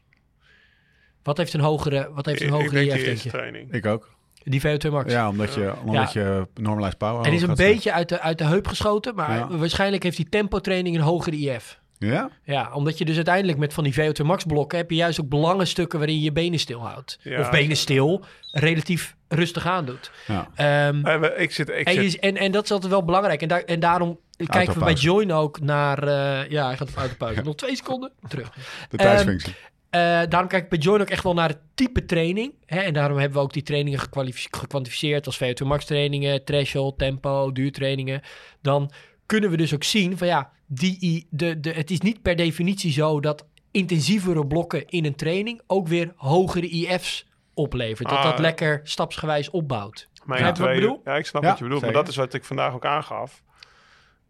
Wat heeft een hogere, wat heeft een ik, ik hogere denk IF, training. Ik ook. Die VO2 max. Ja, omdat je, omdat je normalized power... En is een beetje uit de, uit de heup geschoten, maar Ja. waarschijnlijk heeft die tempotraining een hogere IF. Ja? Ja, omdat je dus uiteindelijk met van die VO2 max blokken heb je juist ook belangenstukken waarin je je benen stil houdt. Ja, of benen stil, relatief rustig aandoet. Ja. Ehm, Eh, ik zit, ik en, zit je- en, en dat is altijd wel belangrijk. En, daar, en daarom kijken we bij. Join ook naar... eh, ja, hij gaat op autopauze. Nog twee seconden, terug. De Ehm. Eh, daarom kijk ik bij Join ook echt wel naar het type training. Hè? En daarom hebben we ook die trainingen gekwantificeerd als VO2 max trainingen, threshold, tempo, duurtrainingen. Dan kunnen we dus ook zien van ja, die, de, de, het is niet per definitie zo dat intensievere blokken in een training ook weer hogere IF's oplevert. Dat Ah. dat lekker stapsgewijs opbouwt. Mijn Begrijp je wat ik? Ja, ik snap Ja, wat je bedoelt. Maar dat is wat ik vandaag ook aangaf.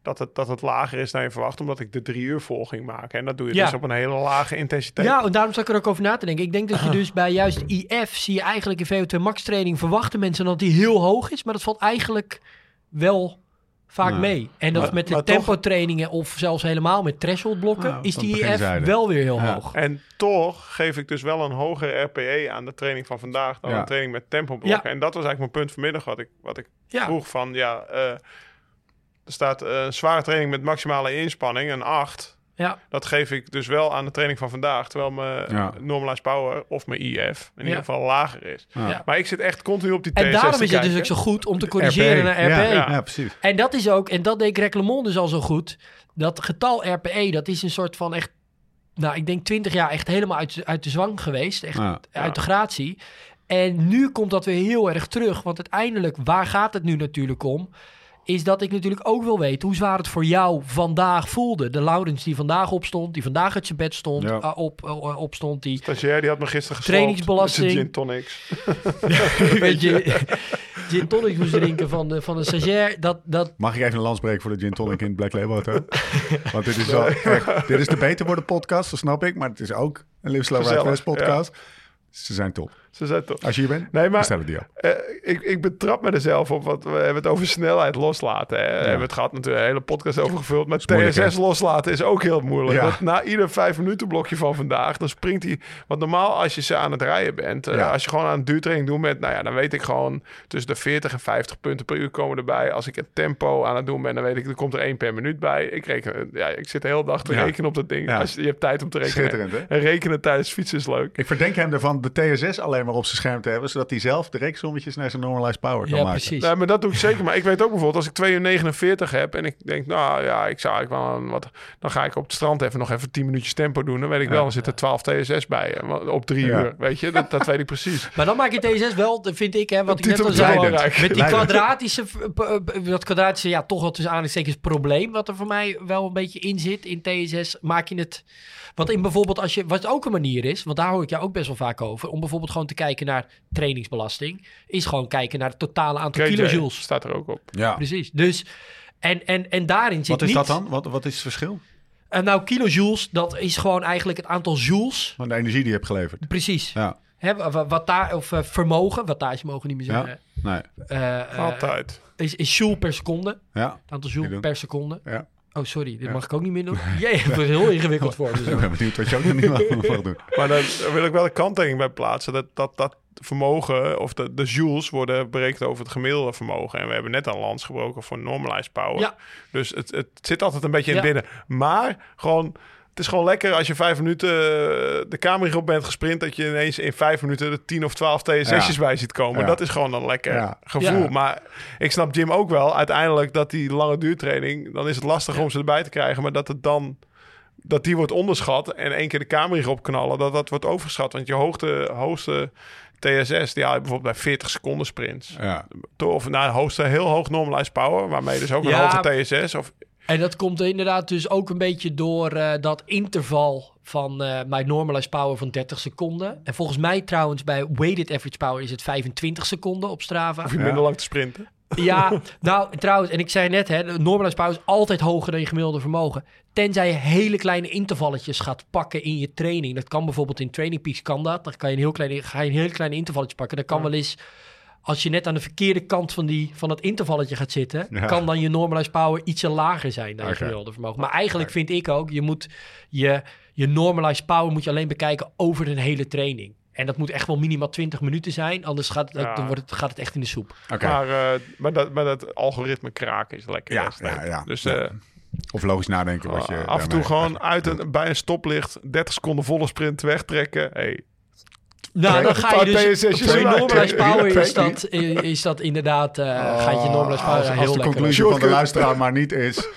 Dat het, dat het lager is dan je verwacht, omdat ik de drie uur vol ging maken. En dat doe je Ja. dus op een hele lage intensiteit. Ja, en daarom sta ik er ook over na te denken. Ik denk dat je dus bij juist IF zie je eigenlijk in VO2 max training verwachten mensen dat die heel hoog is, maar dat valt eigenlijk wel vaak Nee. mee. En dat Maar- met de tempo trainingen of zelfs helemaal met threshold blokken Nou, is die IF wel weer heel Ja. hoog. En toch geef ik dus wel een hogere RPE aan de training van vandaag dan Ja. een training met tempoblokken. Ja. En dat was eigenlijk mijn punt vanmiddag wat ik, wat ik Ja. vroeg van, ja, eh, er staat eh, een zware training met maximale inspanning, een 8. Ja. Dat geef ik dus wel aan de training van vandaag, terwijl mijn Ja. normalized power of mijn IF in Ja. ieder geval lager is. Maar ik zit echt continu op die En TSS daarom te is het dus ook zo goed om te corrigeren naar RPE. Ja, Ja. ja, precies. En dat is ook, en dat deed Greg LeMond dus al zo goed. Dat getal RPE, dat is een soort van echt, nou, ik denk 20 jaar echt helemaal uit, uit de zwang geweest. Echt Ja. uit de gratie. En nu komt dat weer heel erg terug. Want uiteindelijk, waar gaat het nu natuurlijk om? Is dat ik natuurlijk ook wil weten hoe zwaar het voor jou vandaag voelde. De Laurens die vandaag opstond, die vandaag uit zijn bed stond, Ja. ah, op, eh, opstond, die Stagiair, die had me gisteren gesloopt Trainingsbelasting. met zijn gin tonics. een beetje gin tonic moest drinken van, de, van een stagiair. Dat, dat, Mag ik even een lans breken voor de Gin Tonic in het Black Label Hotel? Want dit is wel echt, dit is de Beter Worden podcast, dat snap ik. Maar het is ook een Live Slow Ride podcast. Ze zijn top. Ze zei toch. Als je hier bent, Nee, maar die eh, ik, ik betrap me er zelf op, want we hebben het over snelheid loslaten. Hè. We hebben het gehad natuurlijk een hele podcast over gevuld. Maar TSS loslaten is ook heel moeilijk. Ja. Want na ieder vijf minuten blokje van vandaag, dan springt hij... Want normaal als je ze aan het rijden bent, eh, Ja. als je gewoon aan een duurtraining doet met... Nou ja, dan weet ik gewoon tussen de 40 en 50 punten per uur komen erbij. Als ik het tempo aan het doen ben, dan weet ik, er komt er één per minuut bij. Ik, reken, ja, ik zit de hele dag te rekenen op dat ding. Ja. Als je, je hebt tijd om te rekenen. Schitterend, hè? En rekenen tijdens fietsen is leuk. Ik verdenk hem ervan de TSS alleen maar op zijn scherm te hebben, zodat hij zelf de rekensommetjes naar zijn normalized power kan ja, maken. precies. Nee, maar dat doe ik zeker. Maar ik weet ook bijvoorbeeld, als ik 2 uur 49 heb en ik denk, nou ja, ik zou eigenlijk wel een wat... Dan ga ik op het strand even nog even 10 minuutjes tempo doen. Dan weet ik wel, dan zit er 12 TSS bij eh, op drie Ja. uur. Weet je, dat, dat weet ik precies. Maar dan maak je TSS wel, dat vind ik, hè, wat ik net al zei. Met die kwadratische, p- dat kwadratische, ja, toch wel tussen aanhalingstekens probleem, wat er voor mij wel een beetje in zit in TSS, maak je het... Want in bijvoorbeeld als je, wat ook een manier is, want daar hoor ik jou ook best wel vaak over, om bijvoorbeeld gewoon te kijken naar trainingsbelasting, is gewoon kijken naar het totale aantal KJ kilojoules. staat er ook op. Ja. Precies. Dus, en, en, en daarin zit Wat is niet... dat dan? Wat, wat is het verschil? Eh, nou, kilojoules, dat is gewoon eigenlijk het aantal joules. Van de energie die je hebt geleverd. Precies. Ja, Hè, wa- wat daar, of eh, vermogen, wattage mogen niet meer ja. zeggen. Nee. Eh, Altijd. is, is joule per seconde. Ja. Het aantal joule per seconde. Ja. Oh, sorry, dit Ja. mag ik ook niet meer doen. Jee, het wordt heel ingewikkeld voor me. Ik ben benieuwd wat je ook nog niet mag doen. Maar dan wil ik wel een kanttekening bij plaatsen. Dat, dat, dat vermogen, of de, de joules, worden berekend over het gemiddelde vermogen. En we hebben net al lans gebroken voor normalized power. Ja. Dus het, het zit altijd een beetje in binnen. Maar gewoon... Het is gewoon lekker als je vijf minuten eh, de kamer op bent gesprint... dat je ineens in vijf minuten er 10 of 12 TSS'jes Ja. bij ziet komen. Ja. Dat is gewoon een lekker Ja. gevoel. Ja. Maar ik snap Jim ook wel uiteindelijk dat die lange duurtraining... dan is het lastig om ze erbij te krijgen. Maar dat het dan... dat die wordt onderschat en één keer de kamer op knallen... dat dat wordt overschat. Want je hoogte, hoogste TSS, die haal je bijvoorbeeld bij 40 seconden sprints. Ja. Of nou, hoogste heel hoog normalized power... waarmee dus ook een Ja. hoge TSS... of En dat komt inderdaad dus ook een beetje door eh, dat interval van eh mijn normalized power van 30 seconden. En volgens mij trouwens bij weighted average power is het 25 seconden op Strava. hoef je Ja. minder lang te sprinten. Ja, nou trouwens, en ik zei net, hè, de normalized power is altijd hoger dan je gemiddelde vermogen. Tenzij je hele kleine intervalletjes gaat pakken in je training. Dat kan bijvoorbeeld in Training Peaks kan dat. Dan kan je een heel klein, ga je een heel kleine intervalletje pakken. Dat kan wel eens, als je net aan de verkeerde kant van, die, van het intervalletje gaat zitten, Ja. kan dan je normalized power ietsje lager zijn dan je gemiddelde vermogen. Maar eigenlijk vind ik ook, je moet je, je normalized power moet je alleen bekijken over een hele training. En dat moet echt wel minimaal 20 minuten zijn, anders gaat het, Ja. dan wordt het, gaat het echt in de soep. Oké. Maar, eh, maar, dat, maar dat algoritme kraken is lekker. Ja, ja, ja. Dus Ja. eh, Of logisch nadenken wat je af en toe gewoon uit een, bij een stoplicht 30 seconden volle sprint wegtrekken. Hey, Nou, dan ga je dus... Voor je power is dat, is dat inderdaad... eh gaat je normalized power als, heel als de lekker conclusie van de luisteraar maar niet is...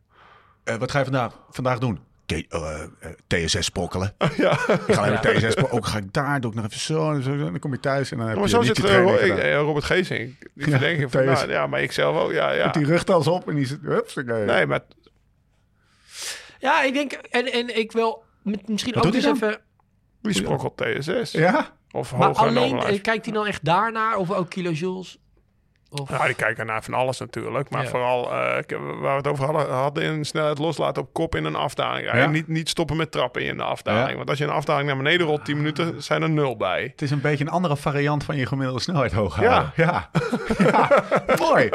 eh, wat ga je vandaag, vandaag doen? Ke- eh, TSS sprokkelen. Ja. Ik ga alleen maar TSS sprokkelen. Ook ga ik daar, doe ik nog even zo. En zo dan kom je thuis en dan heb Maar je zo niet zit eh, eh, Robert Geesing. Die Ja, verdenken van, nou, ja, maar ik zelf ook. Ja, ja. Met die rugtas op en die zit... Hups, Nee, maar Ja, ik denk, en, en ik wil met- misschien Wat ook eens hij even... wie sprokkelt TSS? Ja? Of Maar hoger alleen, eh, kijkt hij dan echt daarnaar? Of ook kilojoules? Of... Ja, die kijken naar van alles natuurlijk. Maar Ja. vooral eh, ik- waar we het over hadden, hadden in snelheid loslaten op kop in een afdaling. Ja. Niet, niet stoppen met trappen in de afdaling. Ja. Want als je een afdaling naar beneden rolt, 10 minuten, zijn er nul bij. Het is een beetje een andere variant van je gemiddelde snelheid hoog Ja. houden. Ja. ja. Mooi.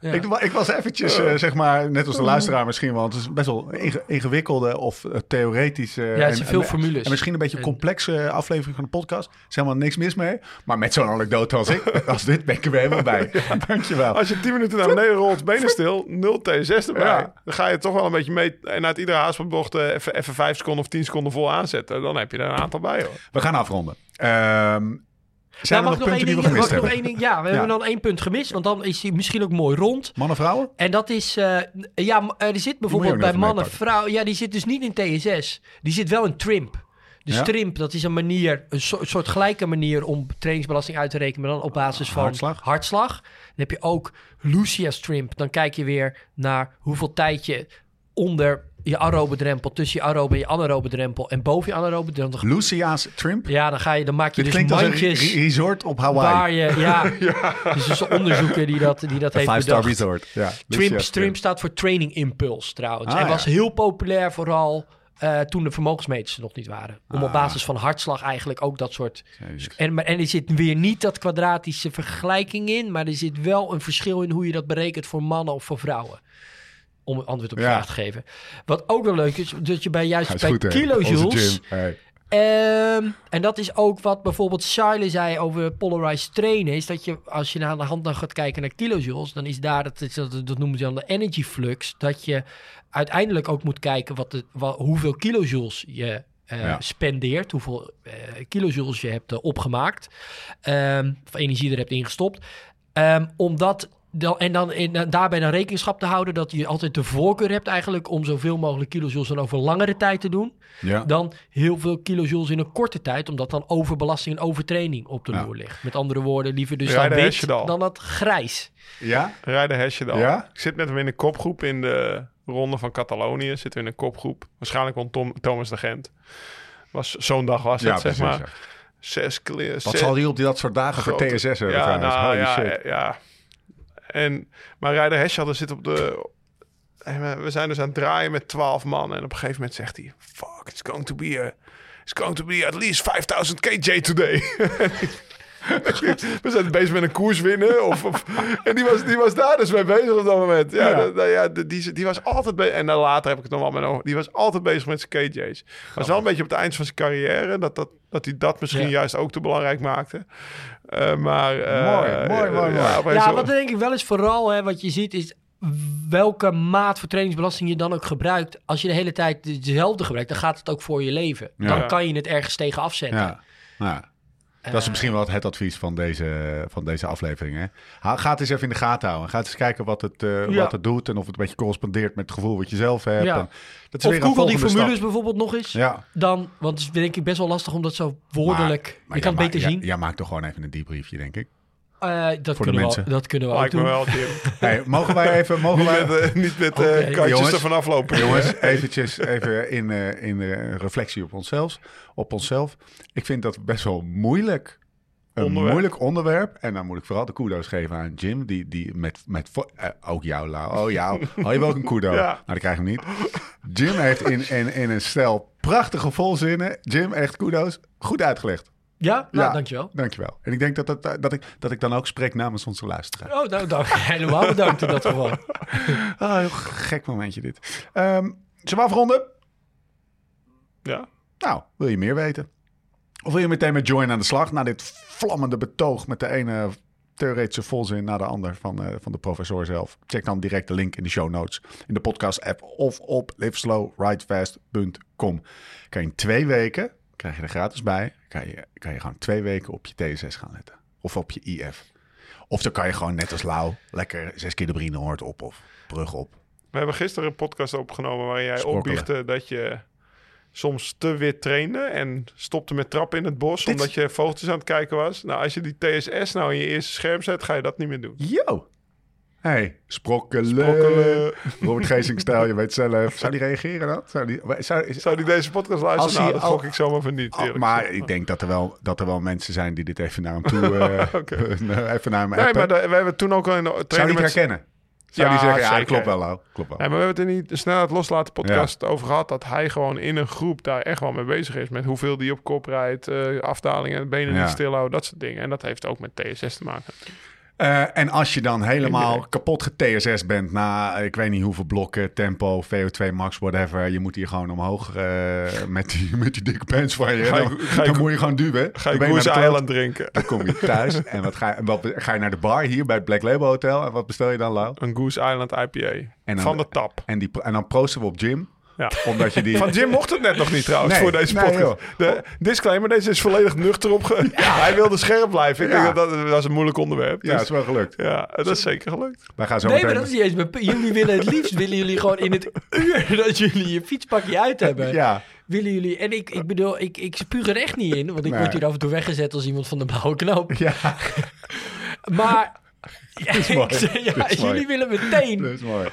Ja. Ik, ik was eventjes, eh, zeg maar, net als de luisteraar misschien wel. Het is best wel inge- ingewikkelde of eh, theoretische... Ja, het zijn veel en, formules. En misschien een beetje complexe aflevering van de podcast. Er is helemaal niks mis mee. Maar met zo'n anekdote als ik, als dit, ben ik er weer helemaal bij. Dankjewel. Als je 10 minuten naar beneden rolt, benen stil, 0 T6 erbij. Ja. Dan ga je toch wel een beetje mee. En uit iedere haaspelbocht eh, even, even 5 seconden of 10 seconden vol aanzetten. Dan heb je er een aantal bij hoor. We gaan afronden. Ehm zijn Nou, er nog punten die we ding? gemist Mag ik nog hebben? één ding? Ja, we Ja. hebben dan één punt gemist. Want dan is hij misschien ook mooi rond. Mannen, vrouwen? En dat is, eh, ja, m- er zit bijvoorbeeld bij mannen, vrouwen, ja, die zit dus niet in TSS. Die zit wel in trimp. De Ja. trimp, dat is een manier, een soort, soort gelijke manier om trainingsbelasting uit te rekenen, maar dan op basis van Hartslag. hartslag. Dan heb je ook Lucia trimp. Dan kijk je weer naar hoeveel tijd je onder je aerobe drempel, tussen je aerobe en je anaerobe drempel en boven je anaerobe drempel. Lucia's Trimp? Ja, dan ga je, dan maak je Dit dus klinkt als een mandjes re- resort op Hawaii. waar je, ja, dus is een onderzoeker die dat, die dat Een heeft five-star bedacht. resort. Ja, Trimp, Trimp staat voor Training Impulse trouwens. Ah, en was ja. heel populair vooral eh, toen de vermogensmeters er nog niet waren. Om op Ah. basis van hartslag eigenlijk ook dat soort... Jezus. En, maar- en er zit weer niet dat kwadratische vergelijking in... maar er zit wel een verschil in hoe je dat berekent voor mannen of voor vrouwen. Om een antwoord op je Ja. vraag te geven. Wat ook wel leuk is, dat je bij juist bij goed, kilojoules... Hey. Ehm, en dat is ook wat bijvoorbeeld Shiley zei over polarized trainen. Is dat je, als je naar de hand dan gaat kijken naar kilojoules, dan is daar, dat, dat, dat noemen ze dan de energy flux. Dat je uiteindelijk ook moet kijken wat de, wat, hoeveel kilojoules je Ja. spendeert. Hoeveel eh, kilojoules je hebt eh, opgemaakt. ehm, of energie er hebt ingestopt. Ehm, omdat dan, en dan in, eh, daarbij dan rekenschap te houden dat je altijd de voorkeur hebt eigenlijk om zoveel mogelijk kilojoules dan over langere tijd te doen Ja. dan heel veel kilojoules in een korte tijd, omdat dan overbelasting en overtraining op de Ja. loer ligt. Met andere woorden, liever dus dan wit dan. dat grijs. ja? Rijden Hesjedal. Ja? Ik zit met hem in een kopgroep in de ronde van Catalonië. Zitten we in een kopgroep. Waarschijnlijk won Tom, Thomas de Gent. Was, zo'n dag was het, Ja, zeg precies, maar. ja. Zes. Wat zes- zal die op die dat soort dagen voor TSS hebben ja, nou, ja, shit. ja. En, maar Rijder Hesjedal zit op de... we- zijn dus aan het draaien met 12 man. En op een gegeven moment zegt hij... Fuck, it's going to be. It's going to be at least 5000 kj today. We zijn bezig met een koers winnen. Of, of- en die was, die was daar dus mee bezig op dat moment. Ja, Ja. nou ja, die, die, die was altijd bezig. En dan later heb ik het nog wel met hem over. Die was altijd bezig met zijn KJ's. Was wel een beetje op het eind van zijn carrière. Dat, dat, dat hij dat misschien Ja. juist ook te belangrijk maakte. Eh, maar... eh, Mooi, mooi, mooi, ja, mooi. opeens Ja, wat denk ik wel is vooral, hè, wat je ziet, is welke maat voor trainingsbelasting je dan ook gebruikt. Als je de hele tijd dezelfde gebruikt, dan gaat het ook voor je leven. Ja. Dan kan je het ergens tegen afzetten. Ja. Ja. Dat is misschien wel het advies van deze, van deze aflevering. Hè? Ga het eens even in de gaten houden. Ga eens kijken wat het, eh, Ja. wat het doet. En of het een beetje correspondeert met het gevoel wat je zelf hebt. Ja. En dat is Of weer Google die formules stap. bijvoorbeeld nog eens. Ja. Dan, want het is denk ik best wel lastig om dat zo woordelijk... Maar je kan het beter zien. Jij maakt toch gewoon even een debriefje, denk ik. Eh, dat, kunnen we, mensen. dat kunnen we ook Lijkt me doen. wel, Jim. Hey, mogen wij even... Mogen niet wij, met, eh, niet met eh, Oké. kantjes Jongens. ervan aflopen. Jongens, eventjes even in, eh, in eh, reflectie op onszelf, op onszelf. Ik vind dat best wel moeilijk. Een Onderwerp. moeilijk onderwerp. En dan moet ik vooral de kudo's geven aan Jim. Die, die met, met eh, ook jou, Lau. Oh, jou. Oh, je wil ook een kudo. Ja. Nou, die krijg ik niet. Jim heeft in, in, in een stel prachtige volzinnen. Jim, echt kudo's. Goed uitgelegd. Ja? Nou, Ja. dankjewel. Dankjewel. En ik denk dat, dat, dat, ik, dat ik dan ook spreek namens onze luisteraar. Oh, nou, dank. Helemaal bedankt in dat geval. Ah, heel gek momentje dit. Ehm zullen we afronden? Ja. Nou, wil je meer weten? Of wil je meteen met Join aan de slag na dit vlammende betoog met de ene theoretische volzin na de ander van, eh, van de professor zelf? Check dan direct de link in de show notes, in de podcast app of op liveslowridefast.com. Kan je in twee weken, krijg je er gratis bij, kan je, kan je gewoon twee weken op je TSS gaan letten. Of op je IF. Of dan kan je gewoon net als Lau lekker zes keer de Brienenoord op of brug op. We hebben gisteren een podcast opgenomen waarin jij opbiechte dat je soms te wit trainde en stopte met trappen in het bos Dit- omdat je vogeltjes aan het kijken was. Nou, als je die TSS nou in je eerste scherm zet, ga je dat niet meer doen. Yo! Hey, sprokkelen. Sprokkelen. Robert Geesing-stijl, je weet zelf. Zou die reageren dan? Zou die, zou, is- Zou die deze podcast luisteren? Als hij nou, dat al- gok ik zomaar van niet. Oh, eerlijk maar ik denk dat er, wel, dat er wel mensen zijn die dit even naar hem toe... eh, Oké. even naar hem Nee, appen. maar da- we hebben toen ook al in de Zou die het herkennen? Zou Ja, die zeggen, ja, zeker. klopt wel. Klopt wel. Ja, maar we hebben het in die snelheid loslaten podcast over gehad... dat hij gewoon in een groep daar echt wel mee bezig is... met hoeveel die op kop rijdt, eh, afdalingen, benen Ja. niet stilhouden, dat soort dingen. En dat heeft ook met TSS te maken. Eh, en als je dan helemaal kapot ge-TSS bent na ik weet niet hoeveel blokken, tempo, VO2 max, whatever. Je moet hier gewoon omhoog eh, met, die, met die dikke pants van je. Ga je- dan, ga je- dan moet je gewoon duwen. Ga je Goose. Island drinken? Dan kom je thuis en wat ga, wat, ga je naar de bar hier bij het Black Label Hotel. En wat bestel je dan, Lau? Een Goose Island IPA. En dan- van de tap. En, die, en dan proosten we op Jim. Ja. Omdat je die... Van Jim mocht het net nog niet trouwens Nee, voor deze podcast. de disclaimer, deze is volledig nuchter opge... Hij wilde scherp blijven. Ik Ja. denk dat, dat dat is een moeilijk onderwerp. ja, Dus, is wel gelukt. ja, dat is zeker gelukt. Wij gaan zo Nee, meteen... maar dat is niet eens... Jullie willen het liefst, willen jullie gewoon in het uur dat jullie je fietspakje uit hebben. Ja, Willen jullie... En ik, ik bedoel, ik, ik spuug er echt niet in. Want ik Nee. word hier af en toe weggezet als iemand van de blauwe knoop. ja, Maar... Ja, is mooi. ik zeg, ja, Dit is mooi. jullie willen meteen dat is mooi.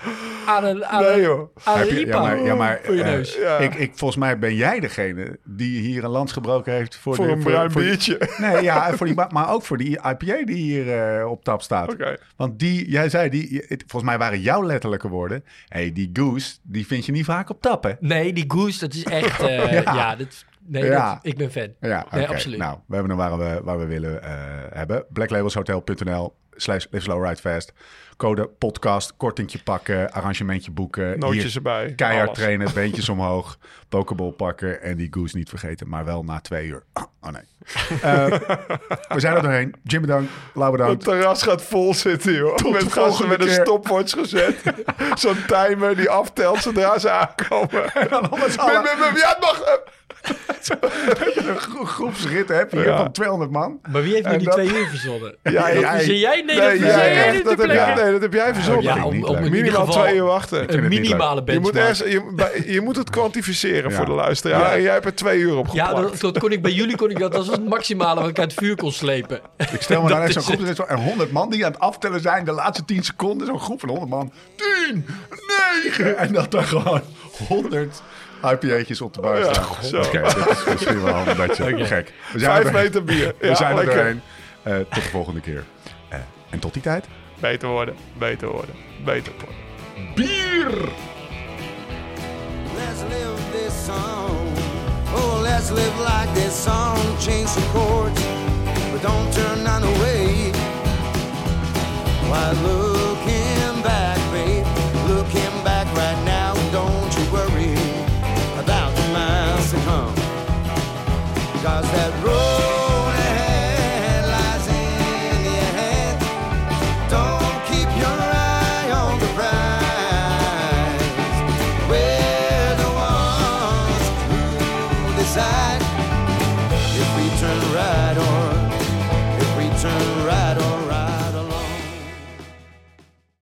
aan een, aan Nee een, joh. aan een je- IPA ja, maar, ja, maar voor je eh. Ja. ik, ik, volgens mij ben jij degene die hier een lans gebroken heeft voor, Voor de, een bruin voor biertje. nee, ja, voor die, ma- maar ook voor die IPA die hier eh, op tap staat. Oké. Want die, jij zei, die, het- volgens mij waren jouw letterlijke woorden. Hé, hey, die goose, die vind je niet vaak op tap, hè? Nee, die Goose, dat is echt... eh, Ja. ja. dat, nee, Ja. dat- ik ben fan. Ja, Nee, absoluut. Nou, we hebben hem waar we, waar we willen eh, hebben. blacklabelshotel.nl slash live slow ride fast. Code podcast, kortingje pakken, arrangementje boeken. Nootjes erbij. Keihard alles. trainen, beentjes omhoog, pokeball pakken en die goose niet vergeten, maar wel na twee uur. Oh nee. Eh, we zijn er doorheen. Jim bedankt, Lau Het bedankt. terras gaat vol zitten, joh. Tot met gasten met een stopwatch gezet. Zo'n timer die aftelt zodra ze aankomen. En dan met- Ja, het mag. Een gro- groepsrit heb je hier Ja. van 200 man. Maar wie heeft nu die dat- twee uur verzonnen? Ja, dat jij-? Nee, Nee, dat jij, heb jij, nee, dat heb jij verzonnen. Ja, om, om Minimaal twee uur wachten. een minimale Je moet, benchmark. ergens, je, moet het kwantificeren Ja. voor de luisteraar. Ja. Jij hebt er twee uur op Ja, geplakt. dat, dat kon ik bij jullie kon ik dat. Dat was het maximale wat ik uit het vuur kon slepen. Ik stel me Dat dan echt zo'n groep er is zo- en 100 man die aan het aftellen zijn de laatste 10 seconden. Zo'n groep van 100 man. 10, 9. En dat er gewoon 100 IPA'tjes op de bar Ja, staan. Oké, dit is misschien wel een beetje gek. We zijn Vijf er, meter bier. we Ja, zijn er doorheen. Eh, tot de volgende keer. Eh, en tot die tijd. Beter worden, beter worden, beter worden. Bier! Let's live this song. Oh, let's live like this song. Change some chords, but don't turn none away. Why, looking Cause that road